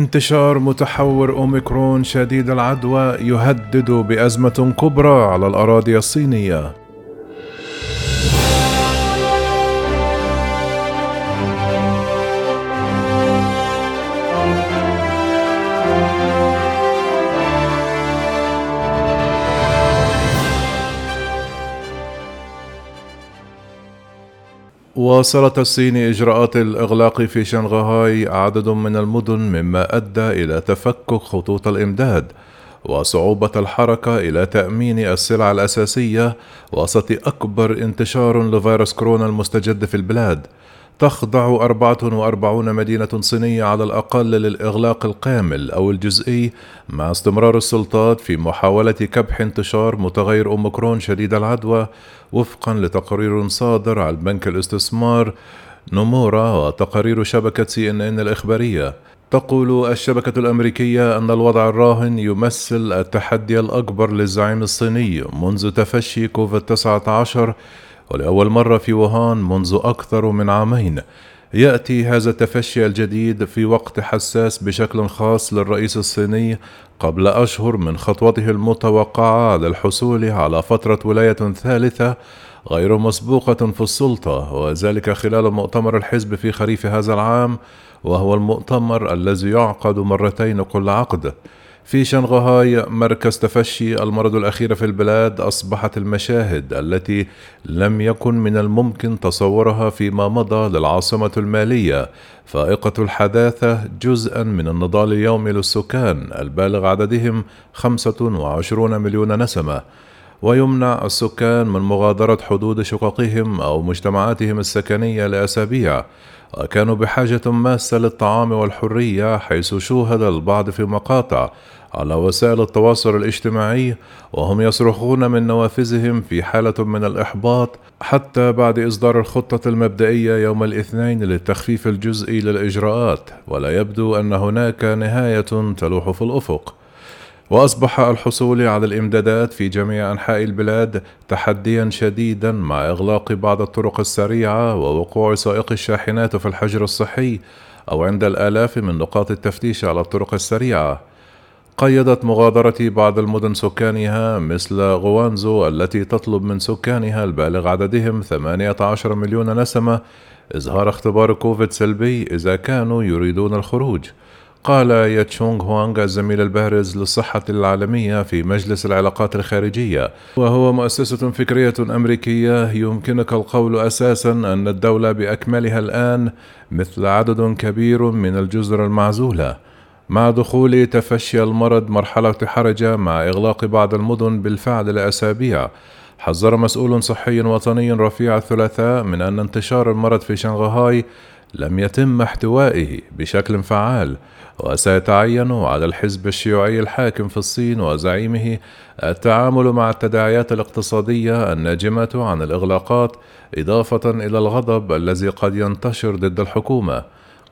انتشار متحور أوميكرون شديد العدوى يهدد بأزمة كبرى على الأراضي الصينية. واصلت الصين إجراءات الإغلاق في شنغهاي عدد من المدن مما أدى إلى تفكك خطوط الإمداد وصعوبة الحركة إلى تأمين السلع الأساسية وسط أكبر انتشار لفيروس كورونا المستجد في البلاد. تخضع 44 مدينة صينية على الأقل للإغلاق الكامل أو الجزئي مع استمرار السلطات في محاولة كبح انتشار متغير أوميكرون شديد العدوى وفقا لتقرير صادر عن بنك الاستثمار نومورا وتقارير شبكة سي إن إن الإخبارية. تقول الشبكة الأمريكية أن الوضع الراهن يمثل التحدي الأكبر للزعيم الصيني منذ تفشي كوفيد 19 ولأول مرة في ووهان منذ أكثر من عامين. يأتي هذا التفشي الجديد في وقت حساس بشكل خاص للرئيس الصيني قبل أشهر من خطوته المتوقعة للحصول على فترة ولاية ثالثة غير مسبوقة في السلطة وذلك خلال مؤتمر الحزب في خريف هذا العام وهو المؤتمر الذي يعقد مرتين كل عقد. في شنغهاي مركز تفشي المرض الأخير في البلاد أصبحت المشاهد التي لم يكن من الممكن تصورها فيما مضى للعاصمة المالية. فائقة الحداثة جزءا من النضال اليومي للسكان البالغ عددهم 25 مليون نسمة. ويمنع السكان من مغادرة حدود شققهم أو مجتمعاتهم السكنية لأسابيع. وكانوا بحاجة ماسة للطعام والحرية حيث شوهد البعض في مقاطع على وسائل التواصل الاجتماعي وهم يصرخون من نوافذهم في حالة من الإحباط حتى بعد إصدار الخطة المبدئية يوم الاثنين للتخفيف الجزئي للإجراءات. ولا يبدو أن هناك نهاية تلوح في الأفق. وأصبح الحصول على الإمدادات في جميع أنحاء البلاد تحديا شديدا مع إغلاق بعض الطرق السريعة ووقوع سائق الشاحنات في الحجر الصحي أو عند الآلاف من نقاط التفتيش على الطرق السريعة. قيدت مغادرة بعض المدن سكانها مثل غوانزو التي تطلب من سكانها البالغ عددهم 18 مليون نسمة إظهار اختبار كوفيد سلبي إذا كانوا يريدون الخروج. قال ياتشونغ هوانغ الزميل البارز للصحة العالمية في مجلس العلاقات الخارجية. وهو مؤسسة فكرية أمريكية يمكنك القول أساسا أن الدولة بأكملها الآن مثل عدد كبير من الجزر المعزولة. مع دخول تفشي المرض مرحلة حرجة مع إغلاق بعض المدن بالفعل لأسابيع. حذر مسؤول صحي وطني رفيع الثلاثاء من أن انتشار المرض في شنغهاي لم يتم احتوائه بشكل فعال وسيتعين على الحزب الشيوعي الحاكم في الصين وزعيمه التعامل مع التداعيات الاقتصادية الناجمة عن الإغلاقات إضافة إلى الغضب الذي قد ينتشر ضد الحكومة.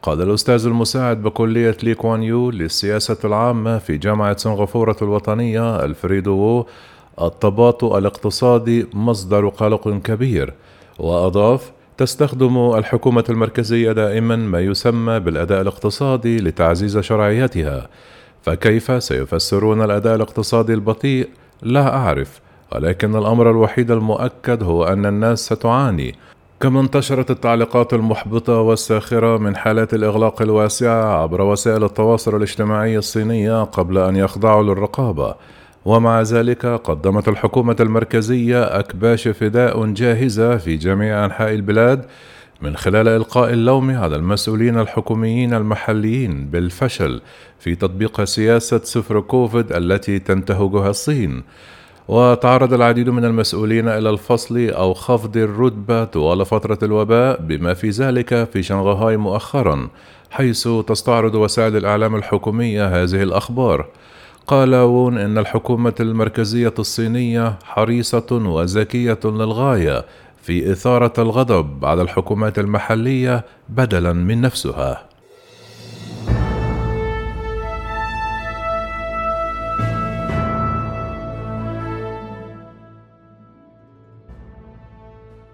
قال الأستاذ المساعد بكلية لي كوان يو للسياسة العامة في جامعة سنغافورة الوطنية الفريدو وو التباطؤ الاقتصادي مصدر قلق كبير وأضاف تستخدم الحكومة المركزية دائما ما يسمى بالأداء الاقتصادي لتعزيز شرعيتها. فكيف سيفسرون الأداء الاقتصادي البطيء؟ لا أعرف ولكن الأمر الوحيد المؤكد هو أن الناس ستعاني. كما انتشرت التعليقات المحبطة والساخرة من حالات الإغلاق الواسعة عبر وسائل التواصل الاجتماعي الصينية قبل أن يخضعوا للرقابة؟ ومع ذلك قدمت الحكومة المركزية أكباش فداء جاهزة في جميع أنحاء البلاد من خلال إلقاء اللوم على المسؤولين الحكوميين المحليين بالفشل في تطبيق سياسة صفر كوفيد التي تنتهجها الصين. وتعرض العديد من المسؤولين إلى الفصل أو خفض الرتبة طوال فترة الوباء بما في ذلك في شنغهاي مؤخرا حيث تستعرض وسائل الإعلام الحكومية هذه الأخبار. قال وون إن الحكومة المركزية الصينية حريصة وذكية للغاية في إثارة الغضب على الحكومات المحلية بدلا من نفسها.